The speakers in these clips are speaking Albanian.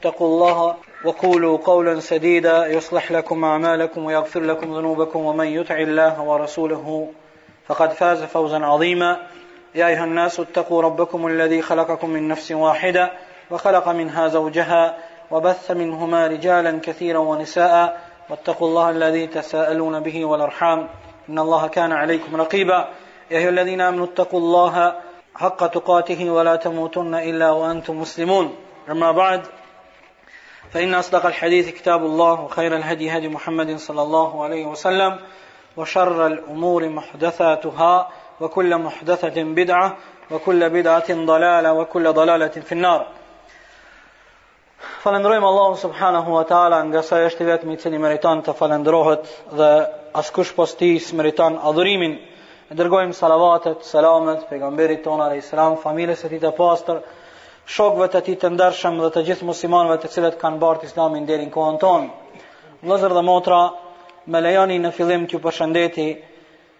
اتقوا الله وقولوا قولا سديدا يصلح لكم أعمالكم ويغفر لكم ذنوبكم ومن يطع الله ورسوله فقد فاز فوزا عظيما يا أيها الناس اتقوا ربكم الذي خلقكم من نفس واحدة وخلق منها زوجها وبث منهما رجالا كثيرا ونساء واتقوا الله الذي تساءلون به والارحام ان الله كان عليكم رقيبا يا ايها الذين امنوا اتقوا الله حق تقاته ولا تموتن الا وانتم مسلمون اما بعد فان اصدق الحديث كتاب الله وخير الهدي هدي محمد صلى الله عليه وسلم وشر الامور محدثاتها وكل محدثه بدعه وكل بدعه ضلاله وكل ضلاله في النار Falendrojmë Allahun subhanahu wa taala ngase është i vetmi i cili meriton të falendrohet dhe askush pos tij s'meriton adhurimin. E dërgojmë salavatet, selamet pejgamberit tonë alayhis salam, familjes së tij të pastër, shokëve të tij të ndershëm dhe të gjithë muslimanëve të cilët kanë bartë Islamin deri në kohën tonë. Vëllezër dhe motra, më lejoni në fillim t'ju përshëndes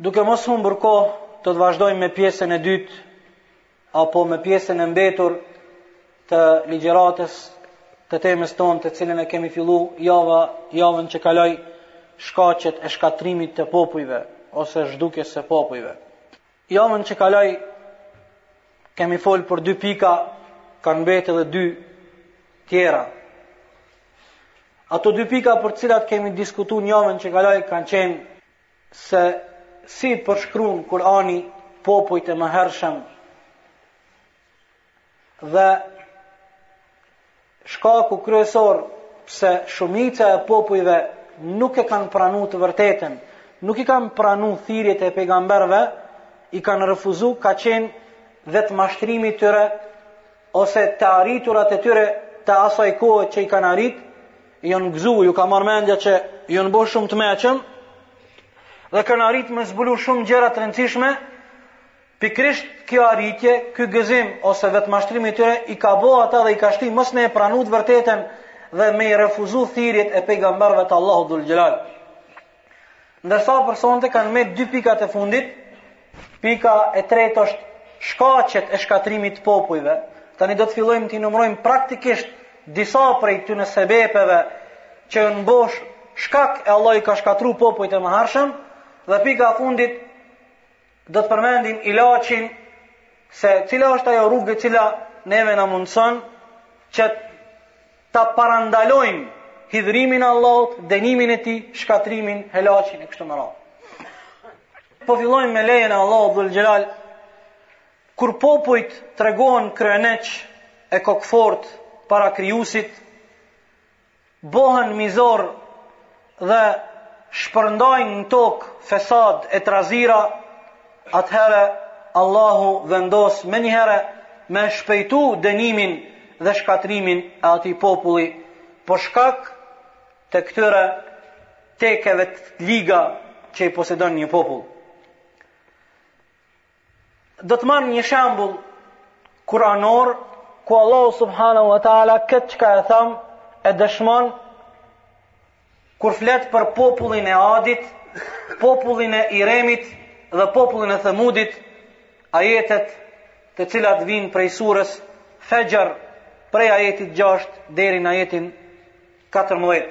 Duke mos humbur kohë, do të vazhdojmë me pjesën e dytë apo me pjesën e mbetur të ligjëratës të temës tonë të cilën e kemi fillu java, javën që kaloi shkaqet e shkatërrimit të popujve ose zhdukjes së popujve. Javën që kaloi kemi fol për dy pika, kanë mbetë edhe dy tjera. Ato dy pika për të cilat kemi diskutu javën që kaloi kanë qenë se si përshkrun Kurani popujt e mëhershëm Dhe shkaku kryesor pse shumica e popujve nuk e kanë pranu të vërtetën, nuk i kanë pranu thirrjet e pejgamberve, i kanë refuzu, ka qenë vetëmashtrimi i tyre, ose të arriturat e tyre të asaj kohe që i kanë arrit, janë gëzu, ju ka marrë mendja që janë bo shumë të mençëm, dhe kanë arrit me zbulu shumë gjëra të rëndësishme, Pikërisht kjo arritje, ky gëzim ose vetëmashtrimi i tyre i ka bo ata dhe i ka shti mos me e pranu të vërtetën dhe me i refuzu thirrjet e pejgamberëve të Allahut dhul xhelal. Ndërsa për sonte kanë met dy pikat e fundit, pika e tretë është shkaqet e shkatërrimit të popujve. Tani do të fillojmë t'i numërojmë praktikisht disa prej këtyre sebepeve që janë bo shkak e Allahu i ka shkatërru popujt e mëhershëm dhe pika e fundit Do të përmendim ilaçin se cila është ajo rrugë e cila neve na mundëson që ta parandalojmë hidhërimin e Allahut, dënimin e tij, shkatërrimin, helaqin e kështu me radhë. Po fillojmë me lejen e Allahut dhul xhelal. Kur popujt tregohen kryeneç e kokëfortë para krijuesit, bohen mizorë dhe shpërndajnë në tokë fesad e trazira, atëherë Allahu vendos menjëherë me shpejtu dënimin dhe shkatërrimin e atij populli, për shkak të këtyre tekeve të liga që i posedon një popull. Do të marr një shembull kuranor ku Allahu subhanahu wa taala këtë çka e tham e dëshmon kur flet për popullin e Adit, popullin e Iremit dhe popullin e Themudit, ajetet të cilat vijnë prej surës Fexhr, prej ajetit 6 deri në ajetin 14.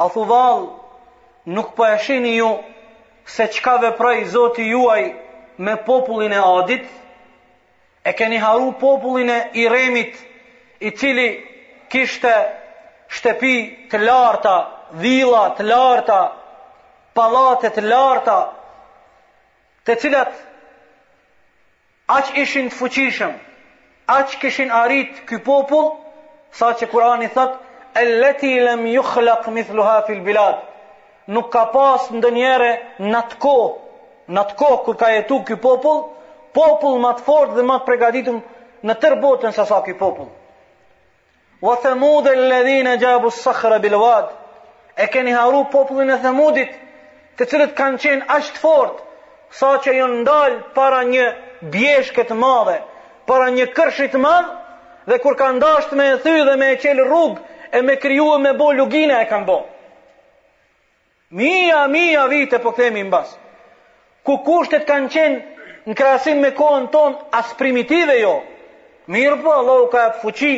A thu vallë, nuk po e shihni ju se çka veproi Zoti juaj me popullin e Adit? E keni harru popullin e Iremit, i cili kishte shtëpi të larta, vila të larta, pallate të larta, të cilat Aq ishin të fuqishëm, aq kishin arrit ky popull, sa që Kurani thotë, Elleti lem jukhlak mithluha fil bilad, nuk ka pas ndonjëherë në atë kohë, në atë kohë kur ka jetu ky popull, popull ma të fortë dhe ma të pregaditun në tërë botën se sa ky popull. Wa thamud alladhina jabu as-sakhra bil wad. E keni harru popullin e Themudit, të cilët kanë qenë aq të fortë sa që janë ndal para një bjeshke të madhe, para një kërshi të madh dhe kur kanë dashtë me e thy dhe me e çel rrugë e me kriju me bo lugina e kanë bo. Mija mija vite po kthemi mbas, ku kushtet kanë qenë në krahasim me kohën tonë as primitive jo. Mirëpo Allahu ka fuqi,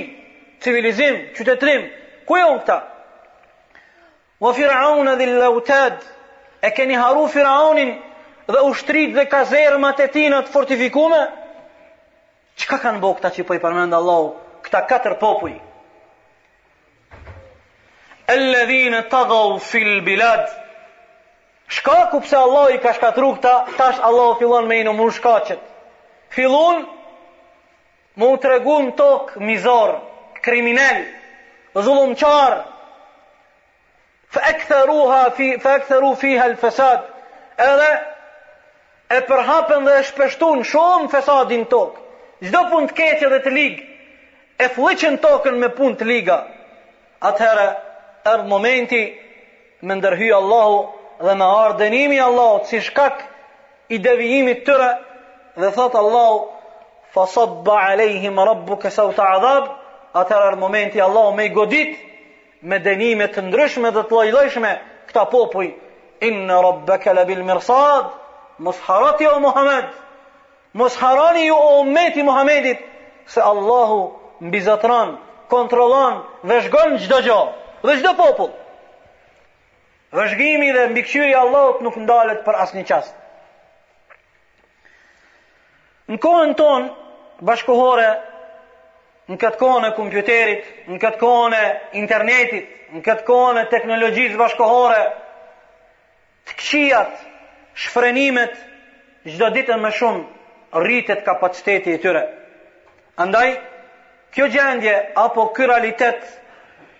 civilizim, qytetërim. Ku jon këta? Wa Fir'auna dhil autad. E keni harru Fir'aunin dhe ushtritë dhe kazermat e tina të fortifikume? Çka kanë bo këta që po i përmend Allahu, këta katër popuj? Alladhina taghaw fil bilad. Shkaku pse Allahu i ka shkatrru këta, tash Allahu fillon me i numru shkaqet. Fillun me u tregu në tokë mizor, kriminel, zullumqar, Fa'aktharu fiha al-fasad. Edhe e përhapën dhe e shpeshtun shumë fesadin n'tokë. Çdo punë të keqe dhe të ligë e flliqën tokën me punë të liga. Atëherë erdh momenti me ndërhy Allahu dhe me ardh dënimi i Allahut si shkak i devijimit të tyre dhe thotë Allahu fasabba alehim rabbuka sawta adhab atëherë erdh momenti Allahu me i godit me dënime të ndryshme dhe të llojllojshme këta popuj inna rabbaka labil mirsad mos harro ti o Muhammed mos harroni ju o ummeti Muhammedit se Allahu mbizotëron kontrollon vëzhgon çdo gjo dhe çdo popull Vëzhgimi dhe mbikëqyrja e Allahut nuk ndalet për asnjë çast. Në kohën tonë bashkohore, në këtë kohën e kompjuterit, në këtë kohën e internetit, në këtë kohën e teknologjisë bashkohore, të këqijat, shfrenimet, çdo ditën më shumë rritet kapaciteti i tyre. Andaj, kjo gjendje apo ky realitet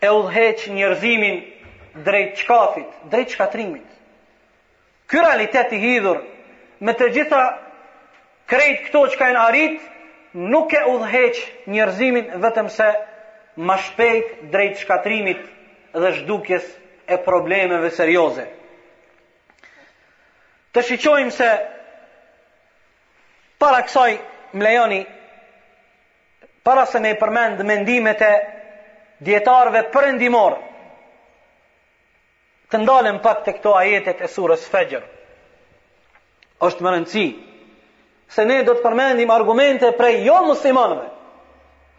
e udhëheq njerëzimin drejt çkafit, drejt shkatërrimit. Ky realitet i hidhur me të gjitha krejt këto çka janë arrit nuk e udhëheq njerëzimin vetëm se ma shpejt drejt shkatërrimit dhe zhdukjes e problemeve serioze. Të shiqojmë se para kësaj m'lejoni para se me i përmend mendimet e dijetarëve perëndimorë Të ndalem pak te këto ajetet e sures Fexhr. Është me rëndësi se ne do të përmendim argumente prej jo muslimanëve.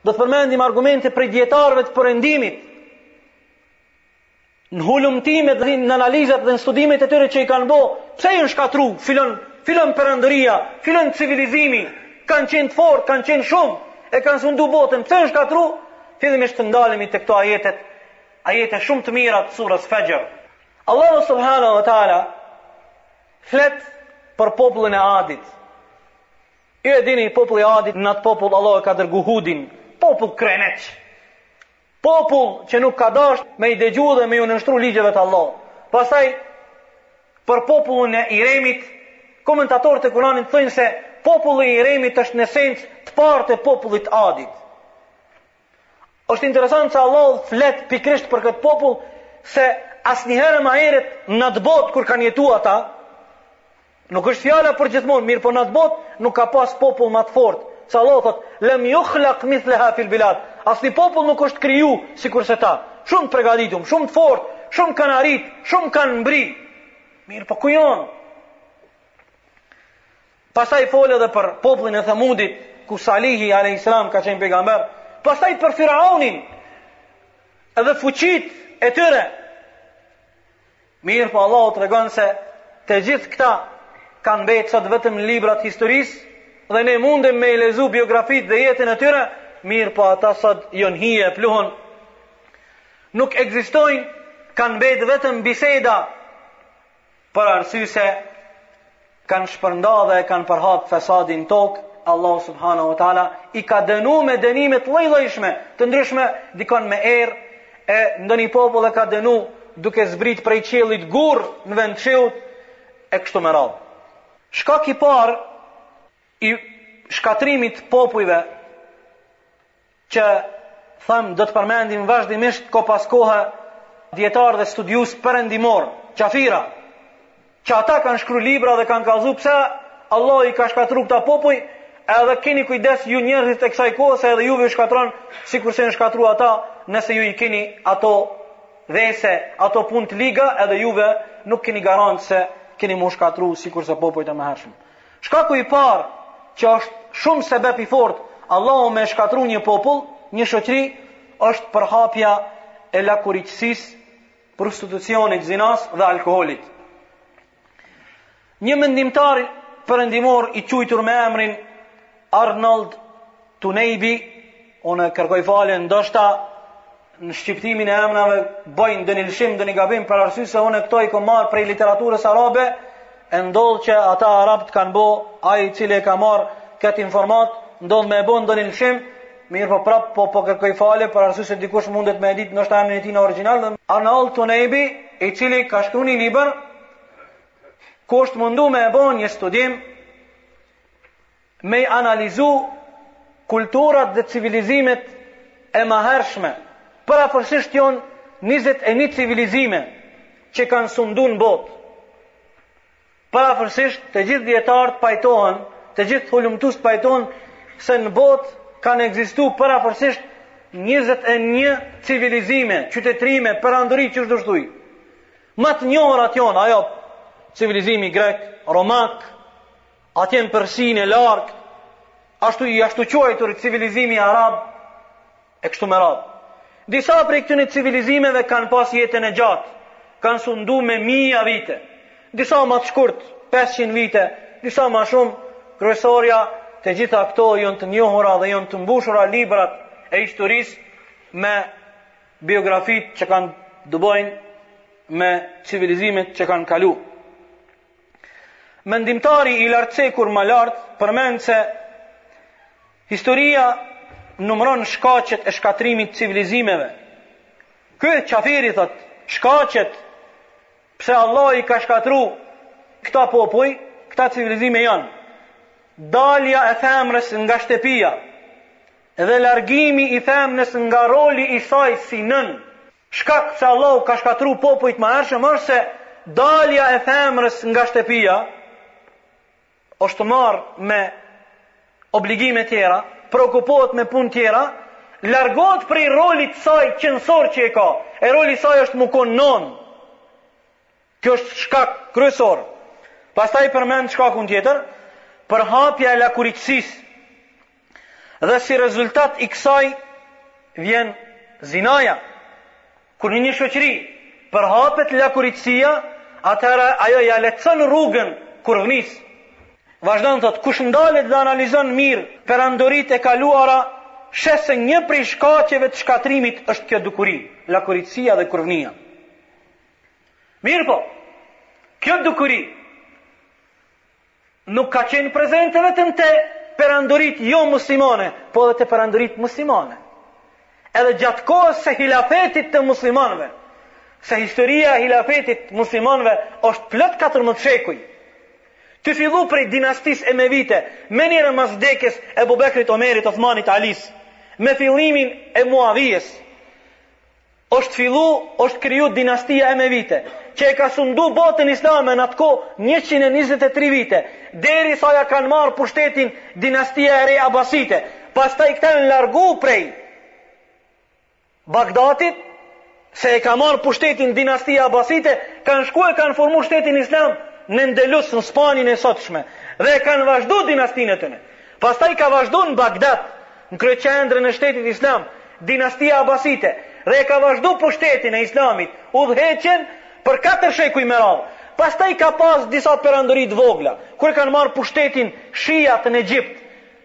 Do të përmendim argumente prej dijetarëve të perëndimit. Në hulumtimet dhe në analizat dhe në studimet e tyre që i kanë bo, pse janë shkatrru, filon, filon perandoria, filon civilizimi, kanë qenë të fortë, kanë qenë shumë, e kanë sundu botën, pse janë shkatru? Fillimisht të ndalemi te këto ajetet Ajete shumë të mira të sures Fexhr. Allahu subhanahu wa taala flet për popullin e Adit. Ju e dini populli i Adit, në atë popull Allahu ka dërgu Hudin, popull kryeneç. Popull që nuk ka dash me i dëgju dhe me iu nënshtru ligjeve të Allahut. Pastaj për popullin e Iremit, komentatorët e Kuranit thonë se populli i Iremit është në esencë të parët e popullit t'Adit. Është interesant se Allahu flet pikërisht për këtë popull se asnjëherë ma herët në atë botë kur kanë jetu ata, nuk është fjala për gjithmonë, mirëpo në atë botë nuk ka pas popull ma të fortë. Se Allahu thotë, "Lam yukhlaq mithluha fil bilad." Asnjë popull nuk është kriju sikurse ta. Shumë të pregaditun, shumë të fortë, shumë kanë arrit, shumë kanë mbri. Mirëpo ku janë? Pastaj fol edhe për popullin e Themudit, ku Salihi alayhis salam ka qenë pejgamber, pastaj për Faraonin edhe fuqitë e tyre. Mirëpo Allahu tregon se të gjithë këta kanë mbet sot vetëm në librat e historisë dhe ne mundemi me i lexu biografitë dhe jetën e tyre, mirëpo ata sot jonë hije e pluhun. Nuk ekzistojnë, kanë mbet vetëm biseda Për arsye se kanë shpërnda dhe e kanë përhap fesadin n'tokë, Allah subhanahu wa taala i ka dënu me dënime të lloj-llojshme, të ndryshme, dikon me erë e ndonjë popull e ka dënu duke zbrit prej qiellit gurë në vend shiut e kështu me radhë. Shkaku i parë i shkatërrimit t'popujve që them do të përmendim vazhdimisht ko pas kohë dijetarë dhe studiues perëndimorë, qafira, që ata kanë shkru libra dhe kanë kallzu pse Allahu i ka shkatërru këta popuj, edhe keni kujdes ju njerëzit e kësaj kohë se edhe juve ju shkatërron sikurse jon shkatërru ata nëse ju i keni ato vese, ato punë të liga edhe juve nuk keni garant se keni m'u shkatërru sikurse popujt e mëhershëm. Shkaku i parë që është shumë sebep i fortë Allahu me e shkatërru një popull, një shoqëri, është përhapja e lakuriqësisë, prostitucionit, zinasë dhe alkoholit. Një mendimtar perëndimor i qujtur me emrin Arnold Tunejbi, unë kërkoj falje, ndoshta në shqiptimin e emnave boj ndonjë lëshim, ndonjë gabim, për arsye se unë këto i kom marrë prej literaturës arabe, e ndodh që ata arabët kanë bo, ai i cili e ka marrë këtë informatë, ndodh me bo ndonjë lëshim, mirëpo prapë po, po kërkoj falje, për arsye se dikush mundet me e ditë, ndoshta emrin e tij në origjinal, Arnold Tunejbi, i cili ka shkru një libër, ku është mundu me e bo një studim, me i analizu kulturat dhe civilizimet e mahershme, për afërsisht jonë 21 civilizime që kanë sundu në botë. Për afërsisht të gjithë djetartë pajtohen, të gjithë hulumtust pajtohen se në botë kanë egzistu për afërsisht 21 civilizime, qytetrime, përanduri që është dështuj. Matë njohërat jonë, ajo civilizimi grek, romak, Atje në Persinë e largë, ashtu i ashtuquajturi civilizimi arab e kështu me radhë. Disa prej këtyne civilizimeve kanë pas jetën e gjatë, kanë sundu me mija vite. Disa ma të shkurt, 500 vite, disa ma shumë, kryesorja të gjitha këto jon të njohura dhe jon të mbushura librat e historisë me biografitë që kanë të bojnë me civilizimet që kanë kalu. Mendimtari i lartcekur ma lart përmend se historia numëron shkaqet e shkatërrimit të civilizimeve. Ky qafiri thotë, shkaqet pse Allahu i ka shkatërru këta popuj, këta civilizime janë dalja e femrës nga shtëpia dhe largimi i femrës nga roli i saj si nënë. Shkak pse Allahu ka shkatërru popujt më hershëm është se dalja e femrës nga shtëpia është marr me obligime tjera, preokupohet me punë tjera, largohet prej rolit të saj qënësor që e ka. E roli saj është me konë non. Kjo është shkak kryesor. Pastaj përmend shkakun tjetër, përhapja e lakuriqësisë. Dhe si rezultat i kësaj vjen zinaja. Kur në një shoqëri përhapet lakuriqësia, atëherë ajo ia lehtëson rrugën kurvnisë. Vazhdon thotë, kush ndalet dhe analizon mirë perandoritë e kaluara, sheh se një prej shkaqeve të shkatrrimit është kjo dukuri, lakuriqësia dhe kurvnia. Mirëpo, kjo dukuri nuk ka qenë prezente vetëm te perandoritë jo muslimane, po edhe te perandoritë muslimane. Edhe gjatë kohës së hilafetit të muslimanëve, se historia e hilafetit të muslimanëve është plot 14 shekuj. Tu fillu prej dinastisë emevite, menjëherë mas vdekjes Ebu Bekrit, Omerit, Osmanit, Alisë, me fillimin e Muavijes, Është fillu, është kriju dinastia emevite, që e ka sundu botën islame në atë kohë njëqind e njëzet e tri vite, derisa ia kanë marrë pushtetin dinastia e re abasite. Pastaj këta janë largu prej Bagdatit, se e ka marrë pushtetin dinastia abasite, kanë shku e kanë formu shtetin islam në Endelus, në Spanjën e sotshme, dhe e kanë vazhdu dinastinë e tyne. Pastaj ka vazhdu në Bagdat, në kryeqendrën e shtetit islam, dinastia abasite, dhe e ka vazhdu pushtetin e islamit, udhëheqjen, për katër shekuj me radhë. Pastaj ka pas disa perandori të vogla, kur e kanë marrë pushtetin shijat në Egjipt,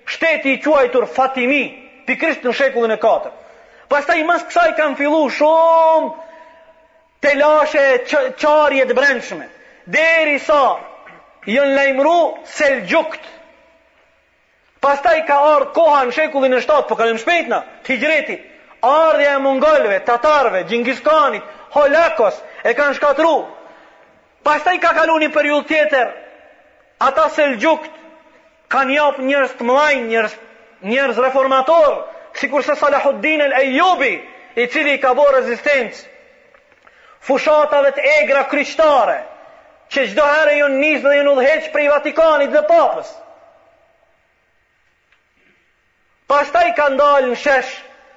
shteti i quajtur Fatimi, pikërisht në shekullin e katërt. Pastaj mas kësaj kanë fillu shumë telashe çarje të brendshme, derisa janë lajmru Selxhukët, Pastaj ka ardhë koha në shekullin e shtatë, po kalojmë shpejt na, të hixhretit. Ardhja e mongolëve, tatarëve, Xhingis Kanit, Holakos, e kanë shkatërru. Pastaj ka kalu një periudhë tjetër, ata Selxhukët kanë jap njerëz të mëdhenj, njerëz njerëz reformatorë, sikurse Salahuddin el Ejubi, i cili i ka bo rezistencë fushatave të egra kryqtare, që çdo herë jonë nis dhe jonë udhëheq prej Vatikanit dhe Papës. Pastaj ka dalë në shesh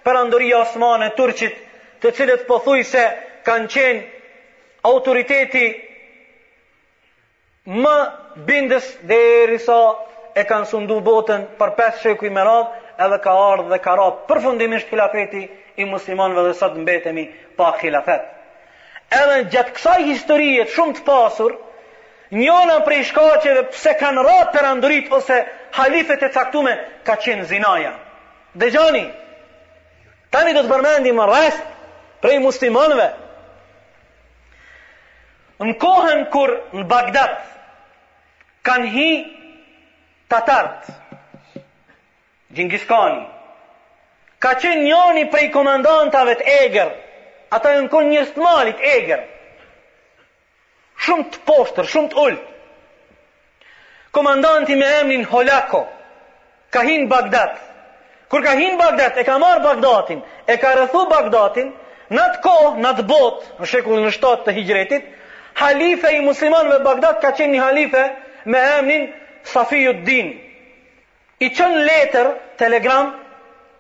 Perandoria Osmane, Turqit, të cilët pothuajse kanë qenë autoriteti më bindës deri sa e kanë sundu botën për pesë shekuj me radhë edhe ka ardhë dhe ka ra përfundimisht hilafeti i muslimanëve dhe sot mbetemi pa hilafet edhe gjatë kësaj historijet shumë të pasur njona prej shkaqeve pse kanë ra perandurit ose halifet e caktume ka qenë zinaja dëgjoni tani do të përmendim rast prej muslimanëve Në kohën kur në Bagdad kanë hi tatart, Gjingis Kani, ka qenë njoni prej komandantave të egër, ata janë konë njerëz të malit egër, shumë të poshtër, shumë të ulët, Komandanti me emnin Holako ka hi në Bagdad. Kur ka hi në Bagdad, e ka marrë Bagdatin, e ka rrethu Bagdatin, në atë kohë, në atë botë, në shekullin e shtatë të hixhretit, halife i muslimanëve Bagdad ka qenë një halife me emnin Safiuddin. I çon letër, telegram,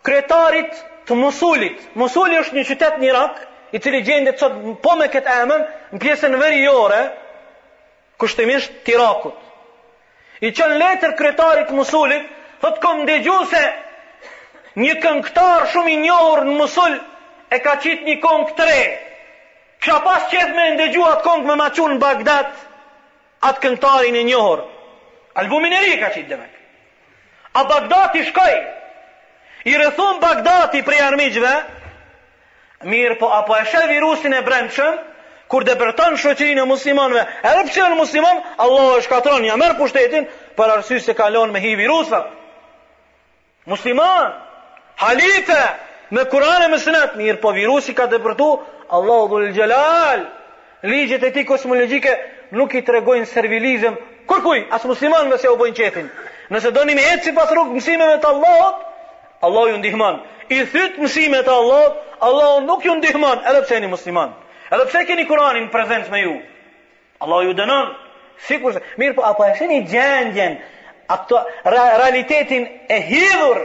kryetarit të Musulit. Musuli është një qytet në Irak, i cili gjendet sot po me këtë emër, në pjesën veriore, kushtimisht të Irakut. I çon letër kryetarit të Musulit, thotë kam ndëgjuar se një këngëtar shumë i njohur në Musul e ka qit një këngë të re. Kisha pas qejf me e ndëgju atë këngë me ma çu në Bagdad atë këngëtarin e njohur. Albumin e ri e ka qit demek. A Bagdati shkoi? I rrethun Bagdati prej armiqve, Mirëpo a po e sheh virusin e brendshëm kur depërton shoqërinë e muslimanëve? Edhe pse janë musliman, Allahu e shkatërron, ja merr pushtetin për arsye se kalon me hi virusat. Musliman, halife, me Kur'an e me Sunet, mirëpo virusi ka depërtu Allahu dhul Xhelal. Ligjet e tij kosmologjike nuk i tregojnë servilizëm kërkujt, as muslimanëve s'jau bëjnë qejfin. Nëse doni me ecë sipas rrugë mësimeve të Allahut, Allahu ju ndihmon. I thyt mësimet e Allahut, Allahu nuk ju ndihmon, edhe pse jeni musliman. Edhe pse keni Kur'anin në prezencë me ju. Allahu ju dënon Sikurse, mirëpo, a po e shihni gjendjen, akto, re, realitetin e hidhur,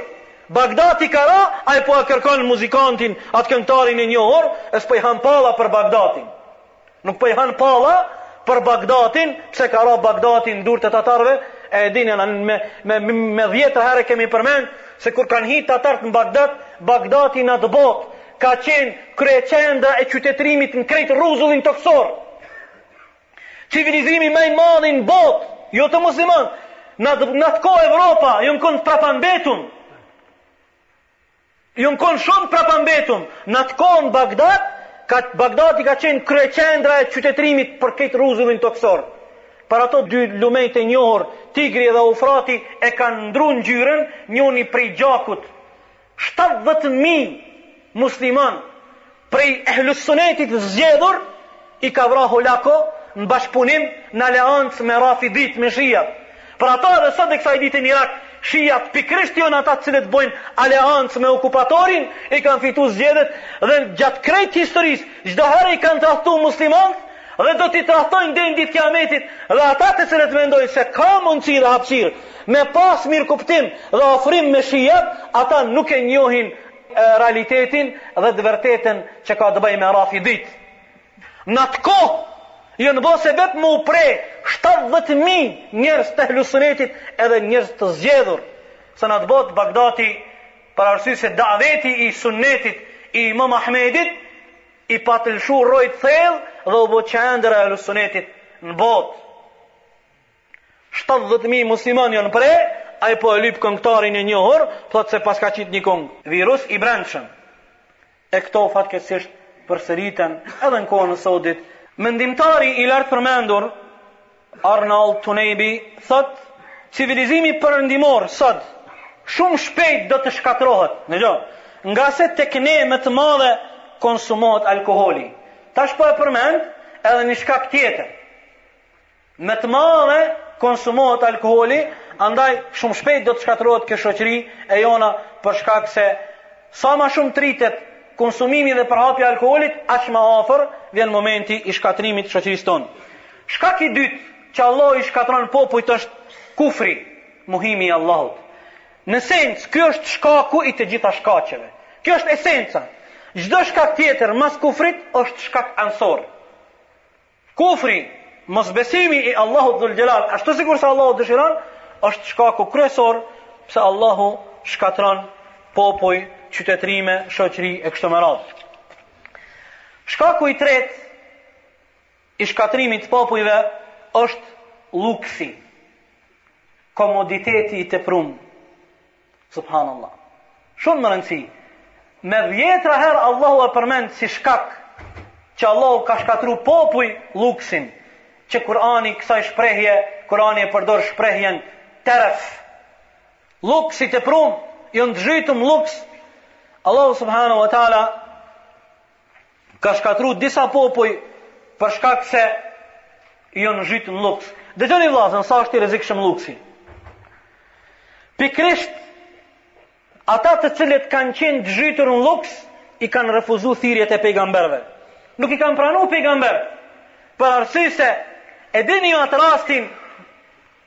Bagdati ka ra, ai po e kërkon muzikantin, atë këngëtarin e njohur, e s'po i han palla për Bagdatin. Nuk po i han palla për Bagdatin, pse ka ra Bagdati në durt e tatarve, e dini ana me me me 10 herë kemi përmend se kur kanë hyrë tatart në Bagdad, Bagdati në atë botë ka qenë kryeqendra e qytetërimit në krejt rruzullin tokësor. Civilizimi ma i madh në botë, jon te muslimanët. Në atë kohë Evropa jon kon prapambetun. Jon kon shumë prapambetun. Në atë kohë në Bagdad, ka Bagdadi ka qenë kryeqendra e qytetërimit për këtë rruzullin toksor. Por ata dy lumenjt e njohur, Tigri dhe Eufrati e kanë ndrru ngjyrën, njëri prej gjakut shtatëdhjetë mijë muslimanë prej Ehlussunetit të zgjedhur i ka vra Holako në bashkëpunim në aleancë me Rafidhitë, me Shiat. Për ato edhe sot e kësaj dite në Irak, Shiat pikërisht jon ata të cilët bojnë aleancë me okupatorin, i kanë fitu zgjedhjet dhe gjatë krejt historisë çdo herë i kanë tradhtu muslimanët dhe do t'i tradhtojnë deri në ditë t'Kiametit dhe ata të cilët mendojnë se ka mundësi dhe hapësirë Me pas mirëkuptim dhe afrim me shijat, ata nuk e njohin realitetin dhe të vërtetën që ka të bëjë me Rafiditë. Në atë kohë jon bo sebep me u pre shtatëdhjetë mijë njerëz të Ehlu Sunnetit edhe njerëz të zgjedhur. Se në atë botë Bagdadi për arsye se daveti i Sunnetit i Imam Ahmedit i pat lshu rrojt thellë dhe u bo qendra e Ehlu Sunnetit në botë. Shtatëdhjetë mijë muslimanë jon pre, ai po e lyp këngëtarin e njohur, thotë se paska qit një kongë. Virus i brendshëm. E këto fatkeqësisht përsëriten edhe në kohën e sodit. Mendimtari i lartpërmendur Arnold Tunejbi thotë civilizimi perëndimor sot shumë shpejt do të shkatërrohet. Dëgjo, ngase tek ne me të madhe konsumohet alkoholi. Tash po e përmend edhe një shkak tjetër. me të madhe konsumohet alkoholi, andaj shumë shpejt do të shkatërrohet kjo shoqëri e jona për shkak se sa ma shumë t'rritet konsumimi dhe përhapja e alkoholit, aq ma afër vjen momenti i shkatrimit të shoqërisë tonë. Shkak i dytë që Allahu i shkatron popujt është kufri, mohimi i Allahut. Në esencë, ky është shkaku i të gjitha shkaqeve. Kjo është esenca. Çdo shkak tjetër mas kufrit është shkak anësor. Kufri, mosbesimi i Allahut Dhul Xhelal, ashtu sikurse Allahu dëshiron, është shkaku kryesor pse Allahu shkatron popuj, qytetërime, shoqëri e kështu me radhë. Shkaku i tretë i shkatrimit të popujve është lluksi, komoditeti i teprum. Subhanallah. Shumë me rëndësi. Me dhjetra herë Allahu e përmend si shkak që Allahu ka shkatru popuj lluksin, që Kurani kësaj shprehje, Kurani e përdor shprehjen teref. Lluksi i teprum, jon të zhytun në lluks. Allahu subhanahu wa taala ka shkatru disa popuj për shkak se janë zhyt në luks. Dëgjoni vëllazën sa është i rrezikshëm luksi. Pikrisht ata të cilët kanë qenë të zhytur në luks i kanë refuzu thirrjet e pejgamberëve. Nuk i kanë pranu pejgamberët. Për arsye se e dini ju atë rastin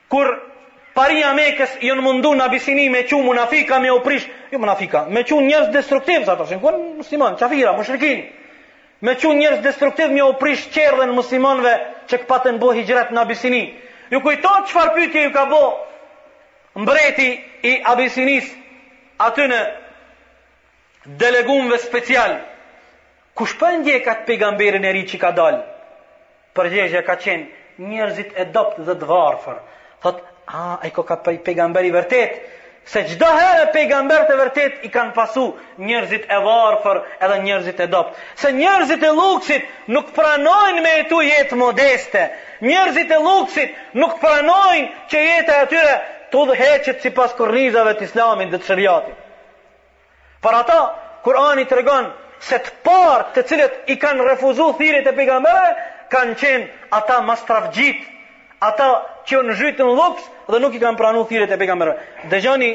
Kur paria e Mekës jon mundu në Abisini me çu munafika me u prish, jo munafika, me çu njerëz destruktiv, s'atëherë s'kanë musliman, qafira, mushrikin, me çu njerëz destruktiv me ju prish çerdhen muslimanve që patën bo hixhret në Abisini. Ju kujtohet çfarë pytje ju ka bo mbreti i Abisinisë atyne delegumve special, Kush po e ndjek atë pejgamberin e ri që ka dalë? Përgjigja ka qenë njerëzit e dobt dhe të varfër. Thot, a ai koka pe pejgamber i vërtetë? Se çdo herë pejgamberët e vërtetë i kanë pasu njerëzit e varfër edhe njerëzit e dobt. Se njerëzit e luksit nuk pranojnë me jetu jetë modeste. Njerëzit e luksit nuk pranojnë që jeta e tyre të udhëheqet sipas kornizave të Islamit dhe të Sheriatit. Për ata, Kur'ani tregon se të parët të cilët i kanë refuzu thirrjet e pejgamberëve kanë qenë ata mastrafxhitë, ata që jon zhyt n'luks dhe nuk i kanë pranu thirrjet e pejgamberëve. Dëgjoni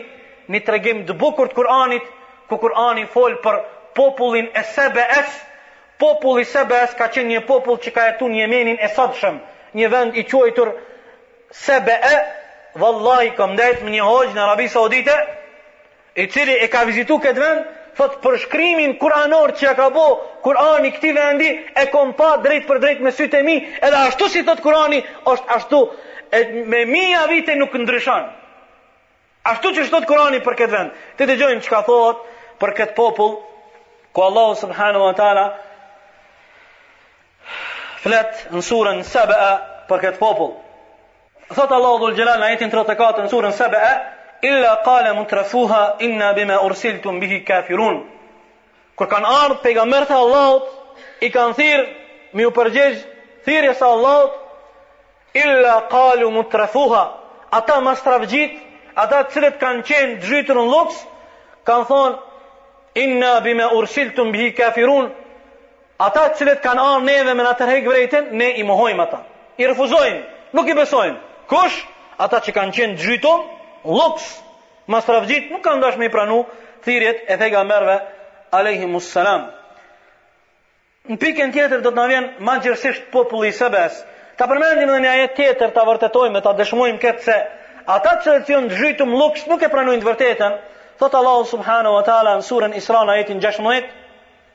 një tregim të bukur të Kur'anit, ku Kur'ani fol për popullin e Sebe-s, Populli i Sebe-s ka qenë një popull që ka jetu në Jemenin e sotshëm, një vend i quajtur Sebe-e, vallahi kom ndejt me një hoxhë në Arabi Saudite, i cili e ka vizitu këtë vend, thot përshkrimin kuranor që ja ka bo kurani këtij vendi, e kom pa drejtpërdrejt me sytë e mi, edhe ashtu si thot kurani, është ashtu, me mija vite nuk ndryshon. Ashtu qysh thot kurani për këtë vend, ta dëgjojmë çka thohet për këtë popull, ku Allahu subhanahu wa ta'ala, flet në suren sebe për këtë popull, Thot Allahu dhul Jalal në ajetin 34 në suren Saba'a, illa qala mutrafuha inna bima ursiltum bihi kafirun. Kur kanë ardhur pejgamberët e Allahut, i kanë thirr me u përgjigj thirrjes së Allahut, illa qalu mutrafuha. Ata mastrafxhitë, ata të cilët kanë qenë t'zhytur në luks, kanë thonë inna bima ursiltum bihi kafirun. Ata të cilët kanë ardhur neve me na tërheq vrejtjen, ne i mohojmë ata. I refuzojmë, nuk i besojmë. Kush? Ata që kanë qenë zhytun n'luks, mastrafxhitë, nuk kanë dashur me i pranu thirrjet e pejgamberëve alejhimus salam. Në pikën tjetër do të na vjen ma gjerësisht populli i Sebes. Ta përmendim edhe një ajet tjetër, ta vërtetojmë dhe ta dëshmojmë këtë se ata që janë zhytun n'luks nuk e pranojnë të vërtetën. Thot Allahu subhanahu wa taala në suren Isra në ajetin 16,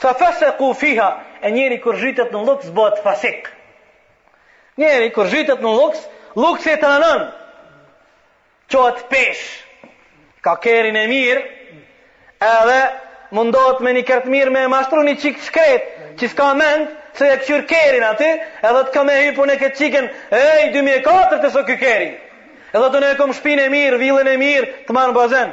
Fa feseku fiha, e njeri kur zhytet në luks bohet fasik. Njeri kur zhytet në luks, luksi e tranon. Çohet peshë. Ka kerin e mirë, edhe mundohet me një kerr të mirë me mashtru një çikë shkretë, që s'ka mend, se e kqyr kerin aty, edhe të kam me hyp në këtë çikën, e i 2004 të s'ke kerin. Edhe tana e kom shpinë e mirë, vilën e mirë, të marr në bazen.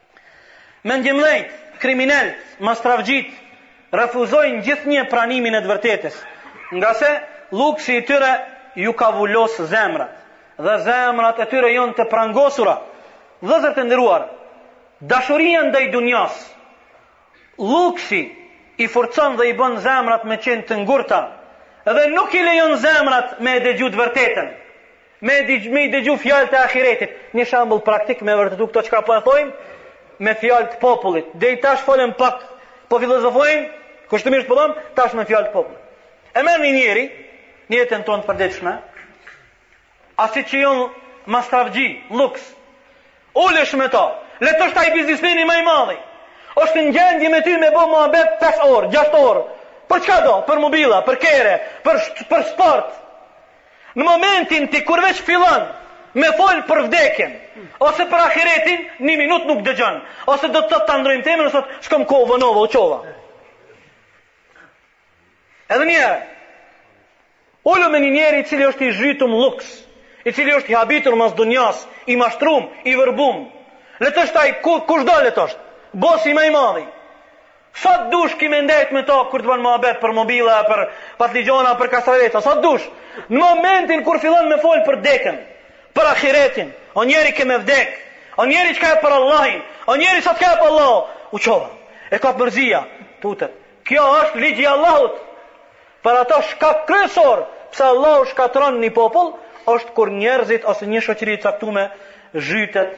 Mendjemdhejtë, kriminelët, mastrafxhitë, refuzojnë gjithnjë pranimin e të vërtetës, ngase luksi i tyre ju ka vulosë zemrat, dhe zemrat e tyre jonë të prangosura. Vëllezër e nderuar, dashuria ndaj dunjasë, luksi i forcon dhe i bën zemrat me qenë të ngurta, dhe nuk i lejon zemrat me e dëgju të vërtetën. Me i dëgju fjalët e ahiretit. Një shembull praktik me vërtetu këto çka po e thojmë me fjalë të popullit. Deri tash folëm pak, po filozofojmë, kushtimisht po them, tash me fjalë të popullit. E merr një njeri, në jetën tonë të përditshme, asi që jonë mastrafxhi, luks, ulesh me ta, le të është ai biznismeni ma i madhi, është në gjendje me ty me bo muhabet 5 orë, 6 orë, për çka do, për mobila, për kerre, për, për sport, Në momentin ti kur veç fillon me fol për vdekjen ose për ahiretin, një minutë nuk dëgjon. Ose do thotë ta ndrojmë temën, ose thotë s'kom kohë u vonova u çova. Edhe një herë. Ulu me një njeri i cili është i zhytum luks, i cili është i habitur mas dunjas, i mashtrum, i vërbum. Le të është ai kushdo le të është. Bosi ma i madhi. Sa të dush ki me ndejt me ta kur të bën muhabet për mobila për patligjona për kastraveca, sa të dush. Në momentin kur fillon me fol për dekën, për ahiretin, o njeri ke me vdek, o njeri çka je për Allahin, o njeri sadaka ep Allah, u çova, e ka mërzia, tutet. Kjo është ligji i Allahut. Për ato shkak kryesor, pse Allahu shkatron një popull, është kur njerëzit ose një shoqëri caktume zhytet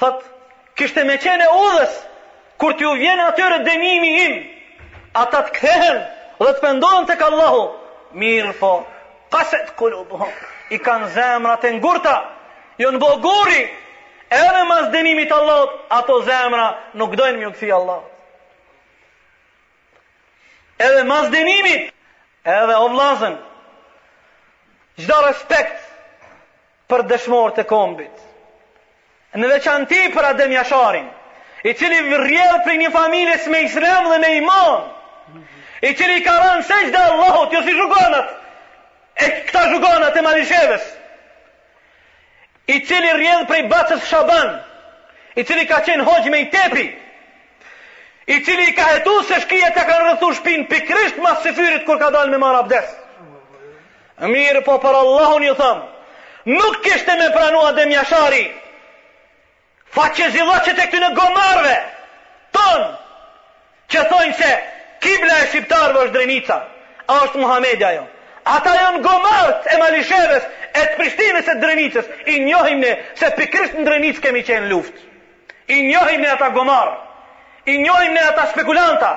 Thot, kishte me qenë e udhës, kur t'ju vjen atyre dënimi im, ata të kthehen dhe të pendohen tek Allahu, mirëpo, kaset kulubuhum, i kanë zemrat e ngurta, jonë bo guri, edhe mas dënimit Allahut, ato zemra nuk dojnë m'ju kthy Allahut. Edhe mas dënimit, edhe o vllazën, çdo respekt, për dëshmorët e kombit. Në veçanti për Adem Jasharin, i cili rrjedh prej një familjes me islam dhe me iman, i cili i ka ra n'sexhde Allahut, jo si zhuganat, e këta zhuganat e Malishevës, i cili rrjedh prej bacës Shaban, i cili ka qenë hoxhë me i tepi, i cili i ka hetu se shkijet ia kanë rrethu shpinë pikrisht mas syfyrit kur ka dalë me marrë abdes. Mirëpo për Allahun ju them, nuk kishte me pranu Adem Jashari faqezillëqet e këtyne gomarëve tonë që thonë se kibla e shqiptarëve është Drenica, a është Muhamedi a jo? Ata janë gomarët e Malishevës, e të Prishtinës e Drenicës. I njohim ne se pikërisht në Drenicë kemi qenë n'luftë. I njohim ne ata gomarë. I njohim ne ata spekulanta.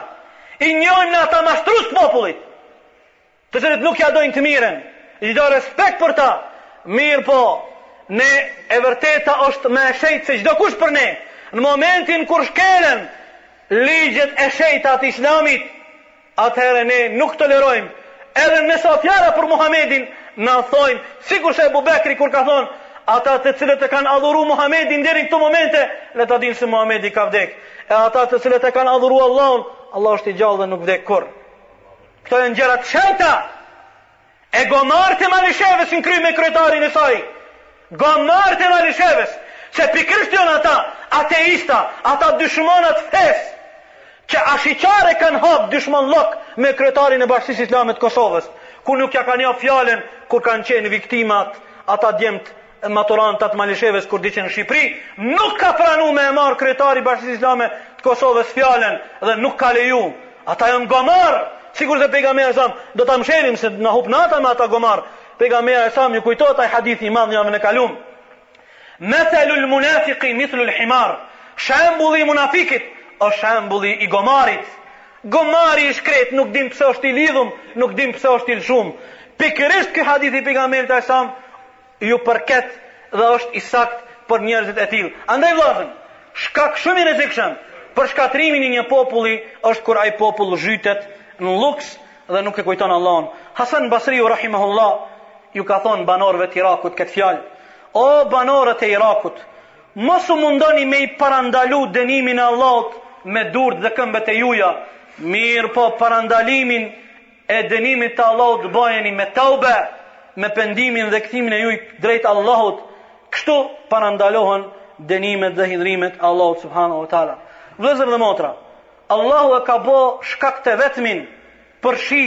I njohim ne ata mashtrues të popullit. të cilët nuk ja dojnë të mirën, çdo respekt për ta, mirëpo, ne e vërteta është më e shejtë se çdokush për ne, në momentin kur shkelen ligjet e shejta të islamit, atëherë ne nuk tolerojmë, edhe nëse o fjala për Muhammedin, na thojmë, sikurse Ebu Bekri kur ka thonë, ata të cilët e kanë adhuru Muhammedin deri në këto momente, le ta dinë se Muhammedi ka vdek. E ata të cilët e kanë adhuru Allahun, Allahu është i gjallë dhe nuk vdek kurrë. Këto janë gjëra të shenjta. E gomart e Malishevës në krye me kryetarin e saj. Gomart e Malishevës. Se pikrisht janë ata ateista, ata dyshmonat e fesë, që ashiqare kanë hapë dyshmonllëk me kryetarin e Bashkësisë Islame të Kosovës, ku nuk ja kanë jap fjalën kur kanë qenë viktimat ata djemt Maturanta të Malishevës kur diqen në Shqipëri, nuk ka pranu me e marë kryetari i Bashkisë Islame të Kosovës fjalën dhe nuk ka leju. Ata janë gomar, sikurse pejgamberi alejhi selam, do ta mshelim se na hup nata me ata gomar. Pejgamberi alejhi selam, ju kujtohet ai hadith i madh në javën e kaluar. Mathalul munafiqi mithlul himar. Shembulli i munafikit është shembulli i gomarit. Gomari i shkret nuk din pse është i lidhum, nuk din pse është i lshum. Pikërisht ky hadith i pejgamberit alejhi selam, ju përket dhe është i saktë për njerëzit e tillë. Andaj vëllazën, shkak shumë i rrezikshëm për shkatërrimin e një populli është kur ai popull zhytet në lluks dhe nuk e kujton Allahun. Hasan Basriu rahimehullah ju ka thonë banorëve të Irakut këtë fjalë, O banorët e Irakut, mos u mundoni me i parandalu dënimin e Allahut me durt dhe këmbët e juja, mirëpo parandalimin e dënimit të Allahut bëjeni me taube, me pendimin dhe kthimin e juj drejt Allahut, kështu parandalohen dënimet dhe hidhrimet e Allahut subhanahu wa taala. Vëllezër dhe motra, Allahu e ka bë shkak të vetmin për shi,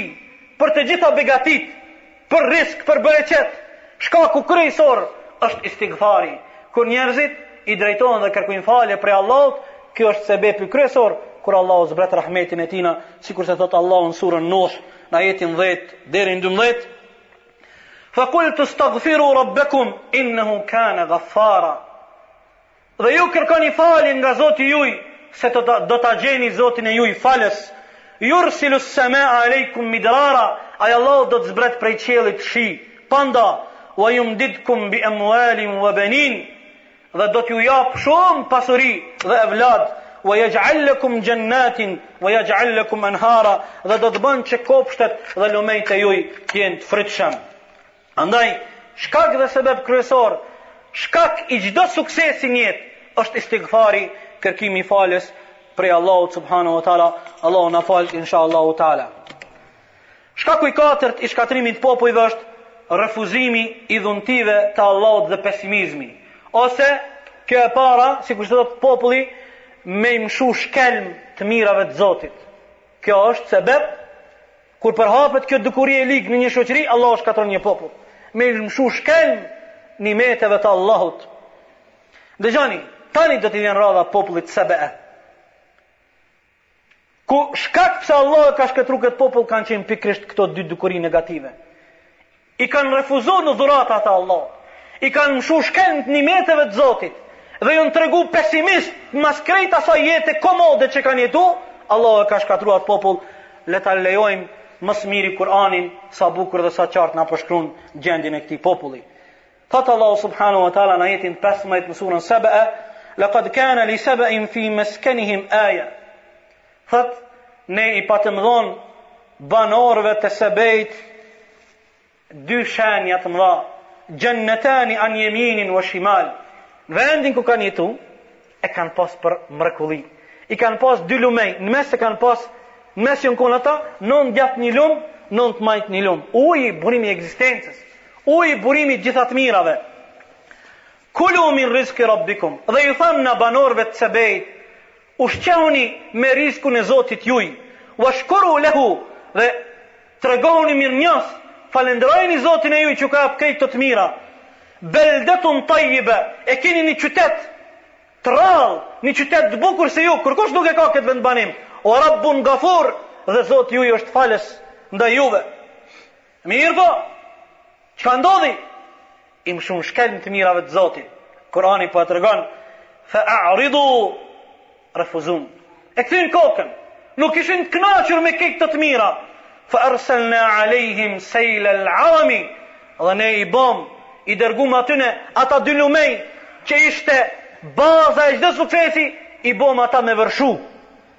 për të gjitha begatitë Për rizq, për bereqet, shkaku kryesor është istighfari. Kur njerëzit i drejtohen dhe kërkojnë falje prej Allahut, ky është sebepi kryesor kur Allahu zbret rahmetin e tina, sikurse thotë Allahu në surën Nuh, në ajetin dhjetë deri në dymbëdhjetë, Faqultu istaghfiru rabbakum innahu kana ghaffara. Dhe ju kërkoni falje nga Zoti juj, se do ta gjeni Zotin e juj falës. Yursilu s-samaa alejkum midrara, Ai Allahu do të zbret prej qiellit shi, pa nda, Wa yumdidkum bi amwalin wa banin, Dhe do t'ju japë shumë pasuri dhe evladë, Wa yaj'al lakum jannatin wa yaj'al lakum anhara, Dhe do të bën që kopshtet dhe lumenjtë e juj të jenë të frytshëm. Andaj, shkak dhe sebeb kryesor, shkak i çdo suksesi në jetë, është istighfari, kërkimi i falës prej Allahut subhanahu wa taala, Allahu na faltë inshallahu taala. Shkaku i katërt i shkatrimit të popujve është refuzimi i dhuntive të Allahut dhe pesimizmi. Ose kjo e para, sikur që thotë populli, me i mshu shkelm të mirave të Zotit. Kjo është sebeb Kur përhapet kjo dukuri e ligë në një shoqëri, Allahu shkatërron një popull. Me i mshu shkelm nimeteve të Allahut. Dëgjoni, tani do t'i vjen radha popullit Sebe'e. Ku shkak pse Allahu ka shkatrru këtë popull kanë qenë pikrisht këto dy dukuri negative. I kanë refuzu dhuratat e Allahut. I kanë mshu shkelm nimeteve të Zotit dhe janë tregu pesimist mas krejt asaj jete komode që kanë jetu, Allahu e ka shkatru at popull, le ta lejojmë më së miri Kur'anin sa bukur dhe sa qartë na përshkruan gjendjen e këtij populli. Thot Allahu subhanahu wa taala në ajetin 15 në surën Sebe, "Laqad kana li saba'in fi maskanihim aya." Thot, ne i patëm dhon banorëve të Sebejt dy shenja të mëdha, Jannatani an yaminin wa shimal. Në vendin ku kanë jetu e kanë pas për mrekulli. I kanë pas dy lumej, në mes e kanë pas në mes janë kon ata, non të djatht një lum, non të majt një lum. Uji burimi i ekzistencës. Uji burimi i gjitha të mirave. Kulu min rizki rabbikum. Dhe ju thamë na banorëve të sebejt, Ushqehuni me rizkun e Zotit juj, washkuru lehu, dhe tregohuni mirënjohës, falënderojeni Zotin e juj që ju ka jap krejt këto të mira. Beldetun tajjibe, e keni një qytet të rrallë, një qytet të bukur si ju, kurrkush nuk e ka këtë vendbanim. Wa rabbun gafur, dhe Zoti juj është falës ndaj juve. Mirëpo, çka ndodhi? I mshun shkelm të mirave të Zotit. Kurani po e tregon fa a'ridu refuzun. E kthyn kokën. Nuk ishin të kënaqur me kejt këto të mira. Fa arsalna alehim sayl al-arami. Dhe ne i bom i dërgum atyne ata dy lumej që ishte baza e çdo suksesi i bom ata me vërshu.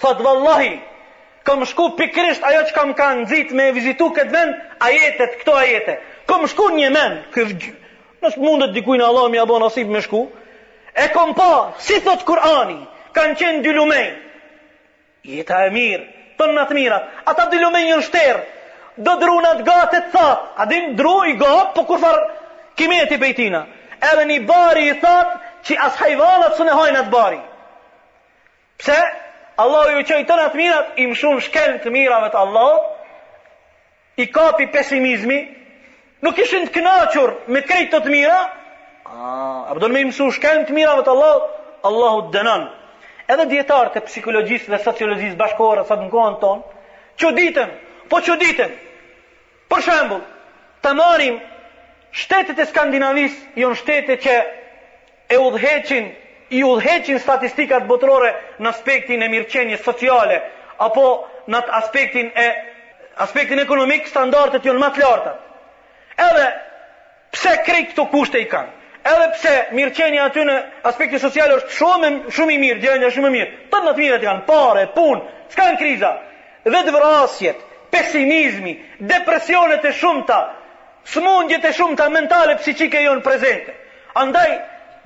Thot vallahi kam shku pikërisht ajo çka më ka nxit me vizitu këtë vend, ajetet, këto ajete. Kam shku në Jemen, ky nëse mundet dikujt Allah me ia bo nasip me shku. E kam pa, si thot Kur'ani, kanë qenë dy lumenj. Jeta e mirë, tona të mirat. Ata dy lumenj janë shter. Do druna t'gatë të thatë. A din dru i gatë, po kurfar kimeti prej tina. Edhe një bari i thatë që as hajvanat s'un e hajnë atë bari. Pse? Allahu ju çoi tona të mirat, i mshun shkelm të mirave të Allahut, i kapi pesimizmi, nuk ishin të kënaqur me krejt kto të mira, ah, a, a po don me i mshu shkelm të mirave të Allahut, Allahu të dënon. Edhe dijetarët e psikologjisë dhe sociologjisë bashkëkohore, sot në kohën tonë, çuditen, po çuditen, për shembull, të marrim shtetet e Skandinavisë, jonë shtetet që E udhëheqin, i udhëheqin statistikat botërore n'aspektin e mirëqenies sociale, apo n'at aspektin e aspektin ekonomik standardet jon ma t'larta. Edhe pse krejt kto kushte i kan, edhe pse mirëqenia atyne, aspekti social osht shum e shum i mir, gjendja shum e mir, tona t'mirat i kan, pare, pun, s'kan kriza, vetëvrasjet, pesimizmi, depresionet e shumta, Sëmundjet e shumta mentale psiqike janë prezente. Andaj,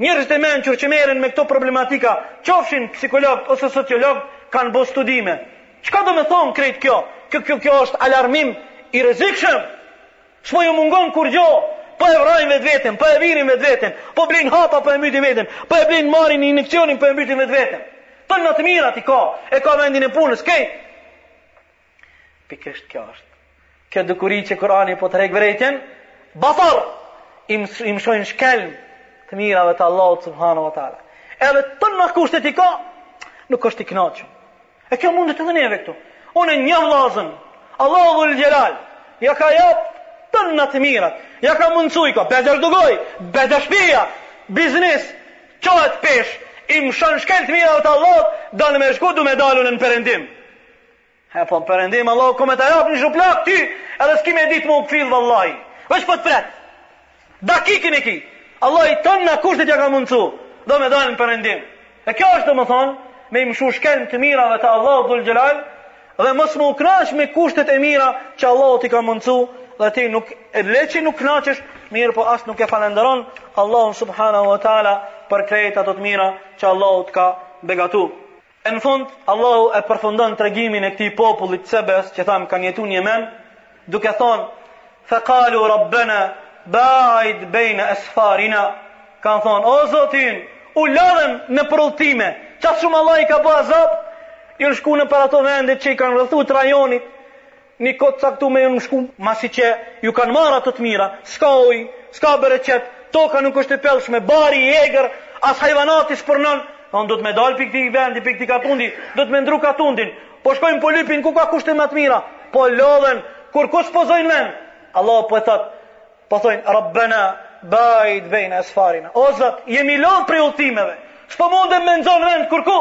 njerëzit e mençur që merren me këto problematika, qofshin psikologë ose sociologë, kanë bo studime. Çka do me thonë krejt kjo? Kjo, kjo, kjo është alarmim i rrezikshëm. S'po ju mungon kurgjo, po e vrajnë vetveten, po e virin vetveten, po blejnë hapa, po e mbytin veten, po e blejnë marrin injekcionin, po e mbytin vetveten. Tona të mirat i ka, e ka vendin e punës, kejt. Pikërisht kjo është. Kjo dukuri që Kurani po tërhek vërejtjen, batar i mshojnë shkelm të mirave të Allahut subhanahu wa taala. Edhe tona kushtet i ka, nuk është i kënaqur. E kjo mundet edhe neve këtu. Unë njoh vllazën, Allahu dhul Xhelal, ja ka jap tona të mirat. Ja ka mundsu, i ka, bedër dugoj, bedër shpia, biznis, çohet pesh, i mshon shkelm të mirave të Allahut, don me shku du me dal un në perëndim. Hec n'perëndim Allahu ka me ta jap një shuplakë ty, edhe s'ki me ditë me u kthill vallahi. Veç po të pret. Dakikën e ki. Allah të tana kushtet t'i ka mundsu. Do me dalë në perëndim. E kjo është domethënë me i mshu shkelm të mirave të Allahut dhul xhelal dhe mos me u kënaq me kushtet e mira që Allahu t'i ka mundsu dhe ti nuk e le që nuk kënaqesh, mirëpo as nuk e falënderon Allahun subhanahu wa taala për krejt ato të mira që Allahu të ka begatu. E në fund, Allahu e përfundon tregimin e këtij populli të Sebes që thamë kanë jetu në Jemen, duke thonë: "Fa qalu rabbana ba'id baina asfarina." Kanë thonë: "O Zoti ynë, u lodhëm nëpër udhëtime, qaq shumë Allah i ka bë azab, janë shku nëpër ato vendet që i kanë rrethu të rajonit, Ni kohë t'caktume janë shku, masi që ju kan marr ato të mira, s'ka ujë, s'ka bereqet, toka nuk është e pellshme, bari i egër, as hajvanati s'e pranon, thonë duhet me dal pi këtij vendi, pi këtij katundi, duhet me ndru katundin, po shkojnë po lypin ku ka kushte ma të mira, po lodhen, kurkun s'po zojnë vend, Allahu po e thot, po thojnë Rabbena ba'id bejne esfarina, o Zot, jemi lodh prej udhëtimeve, s'po mundem me nxon vend kurku,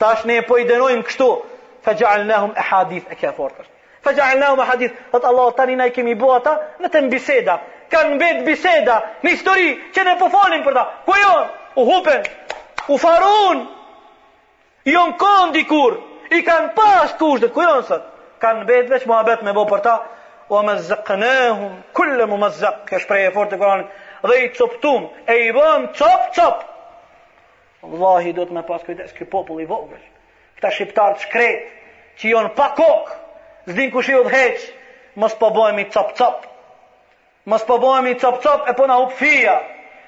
Tash ne po i dënojmë kështu, fa ja'alnahum ahadith kjo e fortë. Fa ja'alnahum ahadith, thot Allah taala ne i kemi bë ata vetëm biseda. Kan mbet biseda në histori që ne po folim për ta. Ku janë? U hupen. U farun. Jon kon dikur. I kan pas kushtet. Ku janë sot? Kan mbet veç muhabet me bë për ta. Wa mazzaqnahum kullu mumazzaq. Kjo shprehje e fortë e Kur'anit. Dhe i coptum, e i bëm cop cop. Vallahi duhet me pas kujdes ky popull i vogël. Këta shqiptarë të shkret, që janë pa kokë, s'din kush i udhëheq, mos po bëhemi cop cop. Mos po bëhemi cop cop e po na hub fija.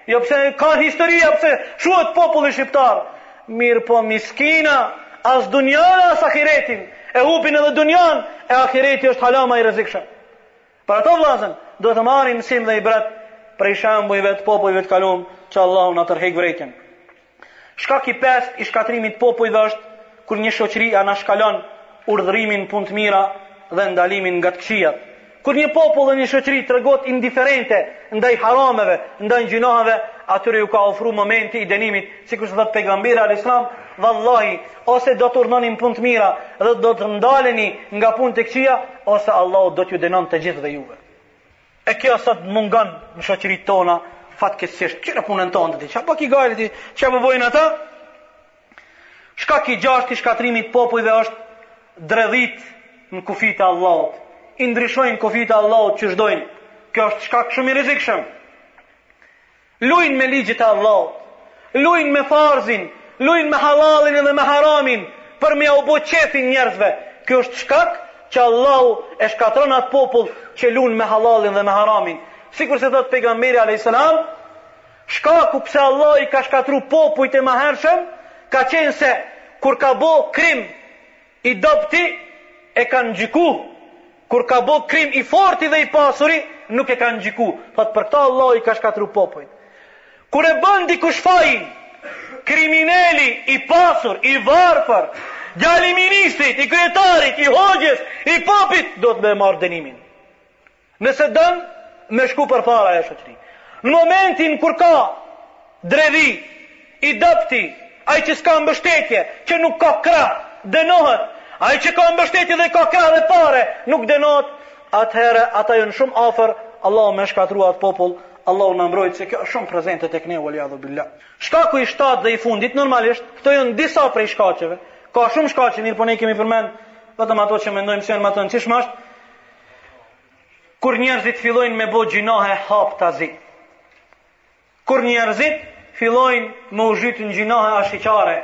Ja pse ka në histori, ja pse shuhet populli shqiptar. Mirëpo miskina, as dunjanë as ahiretin. E hupin edhe dunjan, e ahireti është hala ma i rrezikshëm. Për ato vllazën, duhet të marrim mësim dhe ibret prej shembujve të popujve të kalum që Allahu na tërheq vërejtjen. Shkak i pestë i shkatërrimit të popujve është kur një shoqëri anashkalon urdhërimin në punë të mira dhe ndalimin nga të këqijat. Kur një popull dhe një shoqëri tregohet indiferente ndaj harameve, ndaj gjynaheve, atyre ju ka ofru momenti i dënimit, sikurse thotë pejgamberi alayhis salam, vallahi, Ose do të urdhëroni në punë të mira dhe do të ndaleni nga punë të këqija, ose Allahu do t'ju dënon të gjithëve juve. E kjo sot mungon në shoqëritë tona, fatkeqësisht, kqyre punën tënde ti, çfarë po ki gajle ti, çfarë po bojnë ata? Shkak i gjashtë i shkatërrimit të popujve është dredhit në kufijtë e Allahut. I ndryshojnë kufijtë e Allahut qysh dojnë. Kjo është shkak shumë i rrezikshëm. Lujnë me ligjit e Allahut, lujnë me farzin, lujnë me hallalin dhe me haramin për me jau bo qejfin njerëzve. Kjo është shkak që Allahu e shkatrron atë popull që lun me hallalin dhe me haramin. Sikur se thotë pejgamberi alayhis salam, shkaku pse Allahu i ka shkatru popujt e mahershëm ka qenë se kur ka bo krim I dobti e kanë gjyku, kur ka bo krim i forti dhe i pasuri nuk e kanë gjyku thot për këta Allahu i ka shkatru popujt kur e bën dikush fajin krimineli i pasur i varfër djali ministrit i kryetarit i hoxhës i popit duhet me marr dënimin Nëse don me shku përpara ajo shoqëri. Në momentin kur ka dredhi, i dobëti, ai që s'ka mbështetje, që nuk ka krah, dënohet. Ai që ka mbështetje dhe ka krah dhe pare, nuk dënohet. Atëherë ata janë shumë afër, Allahu me shkatru atë popull, Allahu na mbrojt se kjo është shumë prezente tek ne wal iyadhu billah. Shkaku i shtatë dhe i fundit normalisht, këto janë disa prej shkaqeve. Ka shumë shkaqe, mirëpo ne kemi përmend vetëm ato që mendojmë se janë më të rëndësishme është Kur njerëzit fillojnë me bo gjynahe haptazi. Kur njerëzit fillojnë me u zhytë në gjynahe ashiqare,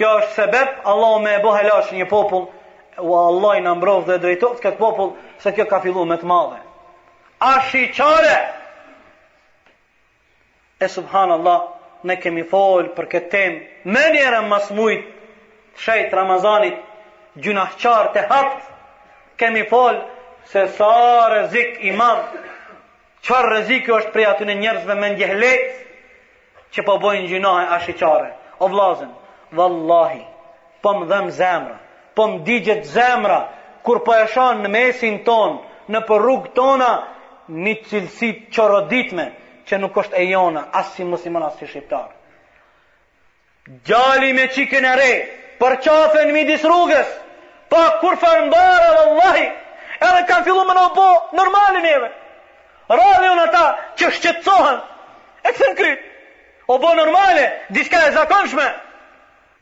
kjo është sebeb, Allahu me e bo helaq një popull, o Allahi na mbroftë dhe drejtoftë këtë popull, se kjo ka fillu me të madhe. Ashiqare! E subhanallah ne kemi fol për këtë temë menjëherë mas mujit shejt Ramazanit gjynahqar të hapt kemi fol se sa rrezik i madh çfarë rreziku është prej atyne njerëzve mendjelehtë që po bojnë gjynahe ashiqare o vllazën vallahi po më dhem zemra Po m'digjet zemra kur po e shoh në mesin tonë, nëpër rrugët tona, ni cilësi të çoroditme që nuk është e jona, as si musliman as si shqiptar. Djali me çikën e re, përqafen midis rrugës, pa kurrfarë marre vallahi, edhe kanë filluar me na u bo normale neve. Rrallë janë ata që shqetësohen, e kthen kryt. O bo normale, diçka e zakonshme.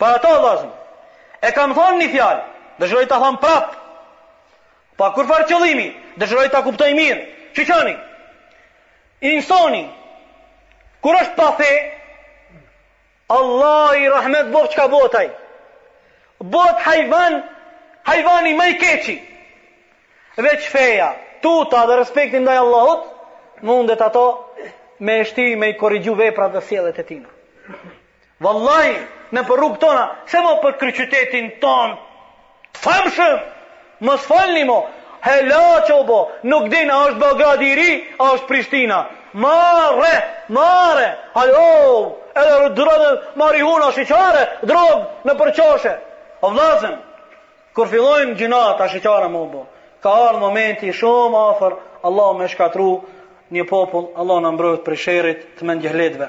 Për ata vllazën e kam thanë një fjalë, dëshiroj ta them prap. Pa kurfar qëllimi, dëshiroj ta kuptoj mirë. Shiqoni, insoni kur është pa fe, Allahi rahmet boft, çka bohet aj? Bohet hajvan, hajvani ma i keqi. Veç feja, tuta dhe respekti ndaj Allahut, mundet ato me e shti me i korrigju veprat dhe sjelljet e tina. Vallahi, nëpër rrugë tona, se mo për kryeqytetin tonë të famshëm, mos folni mo, helaq o bo, nuk din a është Beogradi i ri, a është Prishtina. Marre, marre, alo, edhe drogë, marihuana ashiqare, drogë, nëpër qoshe. O vllazën, kur fillojnë gjynahet ashiqare mo bo, ka ardhë momenti shumë afër, Allahu me shkatrru një popull, Allah na mbrojtë prej sherrit të mendjehletve.